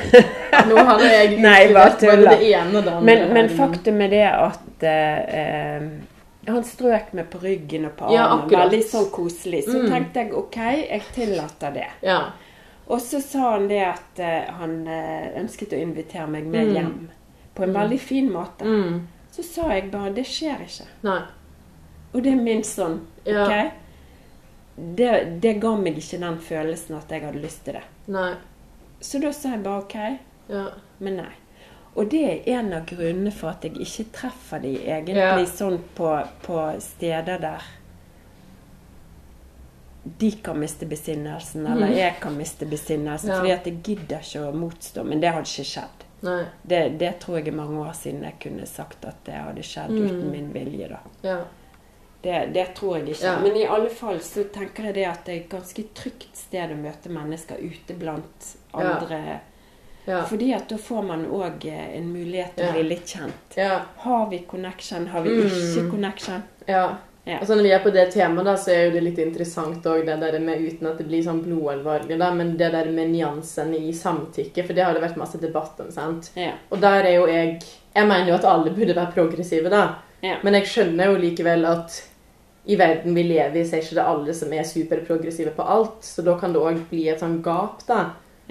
S1: Nå hadde jeg [laughs]
S2: Nei, bare
S1: andre.
S2: Men, men faktum er det at eh, eh, han strøk meg på ryggen og på armen.
S1: Ja,
S2: veldig sånn koselig. Så
S1: Mm.
S2: tenkte jeg OK, jeg tillater det.
S1: Ja.
S2: Og så sa han det at uh, han eh, ønsket å invitere meg med
S1: Mm.
S2: hjem. På en
S1: Mm.
S2: veldig fin måte.
S1: Mm.
S2: Så sa jeg bare det skjer ikke.
S1: Nei.
S2: Og det er min sånn.
S1: Ja.
S2: OK? Det, det ga meg ikke den følelsen at jeg hadde lyst til det.
S1: Nei.
S2: Så da sa jeg bare OK,
S1: Ja.
S2: men nei. Og det er en av grunnene for at jeg ikke treffer de egentlig
S1: Ja.
S2: sånn på, på steder der de kan miste besinnelsen, eller
S1: Mhm.
S2: jeg kan miste besinnelsen.
S1: Ja.
S2: Fordi at jeg gidder ikke å motstå. Men det hadde ikke skjedd. Det, det tror jeg er mange år siden jeg kunne sagt at det hadde skjedd
S1: Mm.
S2: uten min vilje. da.
S1: Ja.
S2: Det, det tror jeg ikke.
S1: Ja.
S2: Men i alle fall så tenker jeg det at det er et ganske trygt sted å møte mennesker ute blant andre.
S1: Ja.
S2: Fordi at da får man òg en mulighet til å bli litt kjent.
S1: Ja.
S2: Har vi connection? Har vi
S1: Mm.
S2: ikke connection?
S1: ja.
S2: Ja.
S1: Altså Når vi er på det temaet, da, så er jo det litt interessant òg det der med uten at det blir sånn blodalvorlig, da, men det der med nyansene i samtykke, for det har det vært masse debatt om, sant.
S2: Ja.
S1: Og der er jo jeg Jeg mener jo at alle burde være progressive, da.
S2: Ja.
S1: Men jeg skjønner jo likevel at i verden vi lever i, så er ikke det alle som er superprogressive på alt. Så da kan det òg bli et sånn gap, da.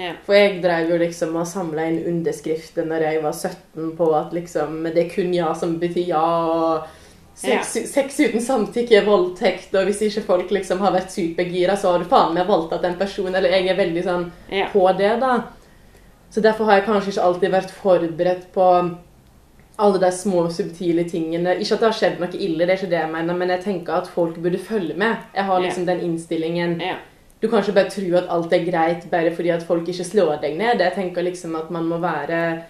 S2: Ja.
S1: For jeg drev jo liksom og samla inn underskrifter når jeg var 17 på at liksom det er kun ja som betyr ja, og sex, sex uten samtykke er voldtekt, og hvis ikke folk liksom har vært supergira, så har du faen meg voldtatt en person. Eller jeg er veldig sånn
S2: Ja.
S1: på det, da. Så derfor har jeg kanskje ikke alltid vært forberedt på alle de små, subtile tingene. Ikke at det har skjedd noe ille, det er ikke det jeg mener, men jeg tenker at folk burde følge med. Jeg har liksom den innstillingen.
S2: Ja.
S1: Du kan ikke bare tro at alt er greit bare fordi at folk ikke slår deg ned. Jeg tenker liksom at man må være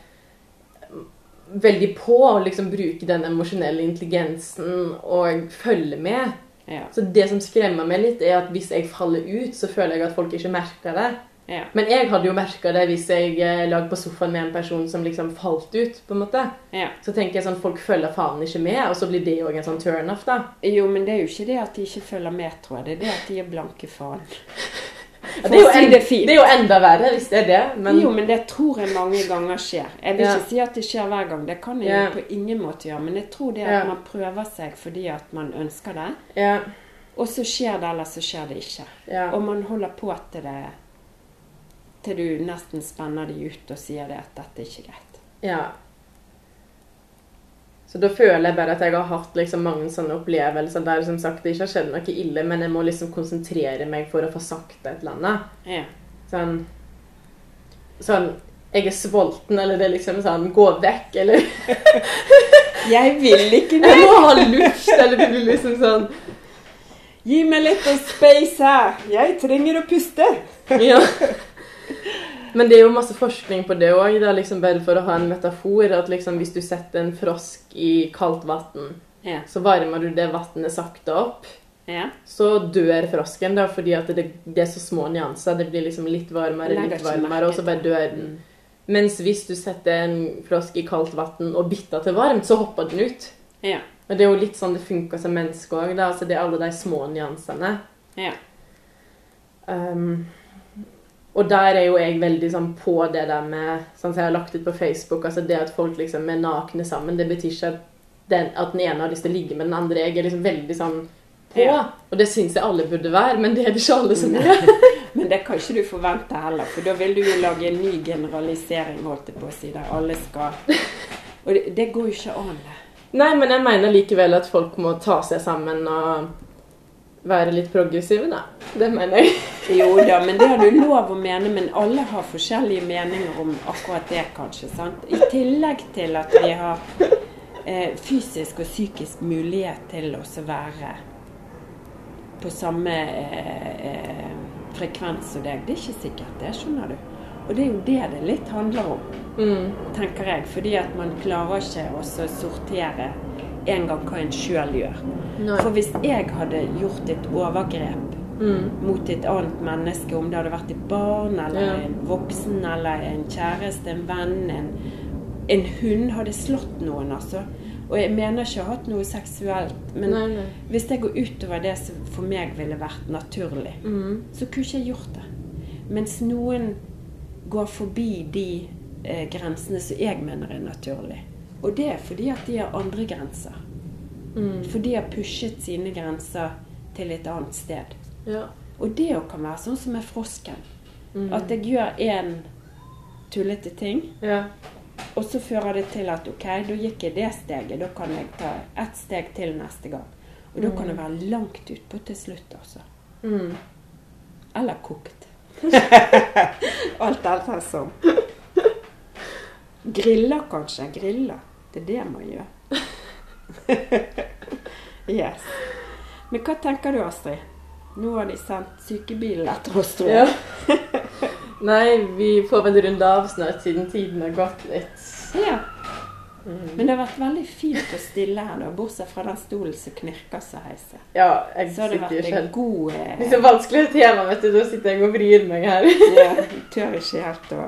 S1: veldig på å liksom bruke den emosjonelle intelligensen og følge med.
S2: Ja.
S1: Så det som skremmer meg litt, er at hvis jeg faller ut, så føler jeg at folk ikke merker det.
S2: Ja.
S1: Men jeg hadde jo merka det hvis jeg eh, lå på sofaen med en person som liksom falt ut. på en måte.
S2: ja.
S1: Så tenker jeg sånn, folk følger faen ikke med, og så blir det òg en sånn turnoff, da.
S2: Jo, men det er jo ikke det at de ikke følger med, tror jeg. Det er det at de er blanke faen.
S1: Ja, det, er
S2: si
S1: en,
S2: det
S1: det er jo enda verre hvis det er det, men
S2: Jo, men det tror jeg mange ganger skjer. Jeg vil
S1: Ja.
S2: ikke si at det skjer hver gang, det kan jeg
S1: Ja.
S2: på ingen måte gjøre. Men jeg tror det at man prøver seg fordi at man ønsker det,
S1: ja,
S2: og så skjer det, eller så skjer det ikke. Og man holder på til det til du nesten spenner de ut og sier det at dette er ikke greit.
S1: Ja. Så da føler jeg bare at jeg har hatt liksom mange sånne opplevelser der som sagt det ikke har skjedd noe ille, men jeg må liksom konsentrere meg for å få sagt et eller annet.
S2: Ja.
S1: Sånn Sånn Jeg er sulten, eller det er liksom sånn Gå vekk, eller [laughs]
S2: Jeg vil ikke
S1: Jeg må ha luft, eller det blir liksom sånn
S2: Gi meg litt space her! Jeg trenger å puste!
S1: Ja. Men det er jo masse forskning på det òg. Liksom bare for å ha en metafor. At liksom hvis du setter en frosk i kaldt vann,
S2: Ja.
S1: så varmer du det vannet sakte opp.
S2: ja.
S1: Så dør frosken, da, fordi det, det er så små nyanser. Det blir liksom litt varmere, litt varmere, og så bare dør den. Mens hvis du setter en frosk i kaldt vann og bytter til varmt, så hopper den ut.
S2: Ja.
S1: Og det er jo litt sånn det funker som menneske òg. Altså det er alle de små nyansene.
S2: Ja.
S1: Um, og der er jo jeg veldig sånn på det der med Sånn som jeg har lagt ut på Facebook, altså det at folk liksom er nakne sammen, det betyr ikke at den, at den ene har lyst til å ligge med den andre. Jeg er liksom veldig sånn på.
S2: Ja.
S1: Og det syns jeg alle burde være, men det er det ikke alle som er. [laughs]
S2: Men det kan ikke du forvente heller, for da vil du jo lage en ny generalisering, holdt jeg på å si, der alle skal Og det, det går jo ikke an.
S1: Nei, men jeg mener likevel at folk må ta seg sammen og være litt progressive, da. Det mener jeg. [laughs]
S2: Jo da, men det har du lov å mene, men alle har forskjellige meninger om akkurat det, kanskje. sant? I tillegg til at vi har eh, fysisk og psykisk mulighet til å være på samme eh, eh, frekvens som deg. Det er ikke sikkert det, skjønner du. Og det er jo det det litt handler om,
S1: Mm.
S2: tenker jeg. Fordi at man klarer ikke å sortere en gang hva en sjøl gjør.
S1: Nei.
S2: For hvis jeg hadde gjort et overgrep
S1: Mm.
S2: mot et annet menneske, om det hadde vært et barn eller
S1: Ja.
S2: en voksen eller en kjæreste, en venn, en, en hund hadde slått noen, altså. Og jeg mener ikke å ha hatt noe seksuelt, men
S1: Nei, nei.
S2: hvis det går utover det som for meg ville vært naturlig,
S1: Mm.
S2: så kunne ikke jeg gjort det. Mens noen går forbi de eh, grensene som jeg mener er naturlig. Og det er fordi at de har andre grenser.
S1: Mm.
S2: For de har pushet sine grenser til et annet sted.
S1: Ja.
S2: Og det òg kan være sånn som med frosken.
S1: Mm.
S2: At jeg gjør én tullete ting,
S1: ja.
S2: og så fører det til at ok, da gikk jeg det steget. Da kan jeg ta ett steg til neste gang. Og da kan det være langt utpå til slutt, altså.
S1: Mm.
S2: Eller kokt. [laughs] Alt etter som. Griller, kanskje. Griller. Det er det man gjør. [laughs] yes. Men hva tenker du, Astrid? Nå har de sendt sykebilen etter oss, tror
S1: ja.
S2: jeg. [laughs]
S1: Nei, vi får vel runde av snart, siden tiden har gått litt.
S2: Ja.
S1: Mm.
S2: Men det har vært veldig fint og stille her, da, bortsett fra den stolen som knirker så heiser.
S1: Ja, jeg
S2: Så har det vært en god
S1: Det er
S2: eh,
S1: så vanskelig tema, vet du. Da sitter jeg og vrir meg her.
S2: ja, Du tør ikke helt å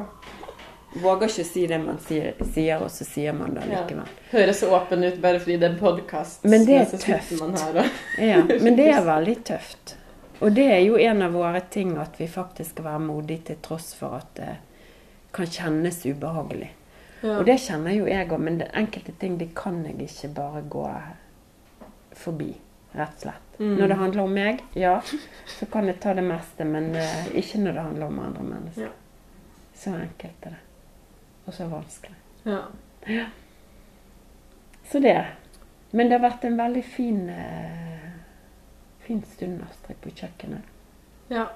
S2: Våger ikke si det man sier, sier og så sier man det
S1: Ja.
S2: likevel.
S1: Høres så åpen ut bare fordi det er podkast.
S2: Men det er tøft.
S1: Her. [laughs]
S2: Ja, men det er [laughs] veldig tøft. Og det er jo en av våre ting at vi faktisk skal være modige til tross for at det kan kjennes ubehagelig.
S1: Ja.
S2: Og det kjenner jo jeg òg, men det enkelte ting det kan jeg ikke bare gå forbi, rett og slett.
S1: Mm.
S2: Når det handler om meg, ja, så kan jeg ta det meste, men uh, ikke når det handler om andre mennesker.
S1: Ja.
S2: Så enkelt er det. Og så vanskelig.
S1: Ja.
S2: Så det. Men det har vært en veldig fin, eh, fin stund, Astrid, på kjøkkenet.
S1: ja.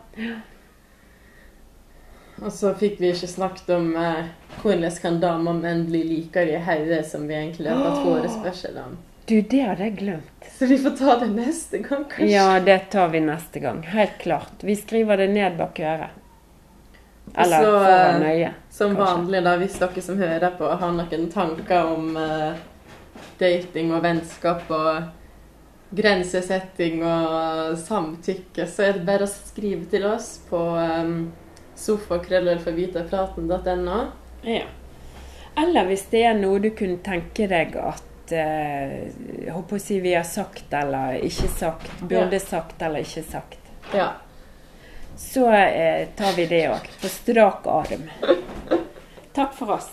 S1: Og så fikk vi ikke snakket om eh, hvordan kan damer og menn bli likere i hodet, som vi egentlig har fått forespørsel om.
S2: Du, det hadde jeg glemt.
S1: Så vi får ta det neste gang, kanskje.
S2: Ja, det tar vi neste gang. Helt klart. Vi skriver det ned bak øret. Eller
S1: så,
S2: foran
S1: eh,
S2: øyet.
S1: Som
S2: kanskje.
S1: vanlig, da, hvis dere som hører på, har noen tanker om uh, dating og vennskap og grensesetting og samtykke, så er det bare å skrive til oss på um, sofakrøllalfavitapraten.no.
S2: Ja. Eller hvis det er noe du kunne tenke deg at eh, håper å si vi har sagt eller ikke sagt, burde sagt eller ikke sagt,
S1: Ja.
S2: Så eh, tar vi det òg. På strak arm. Takk for oss.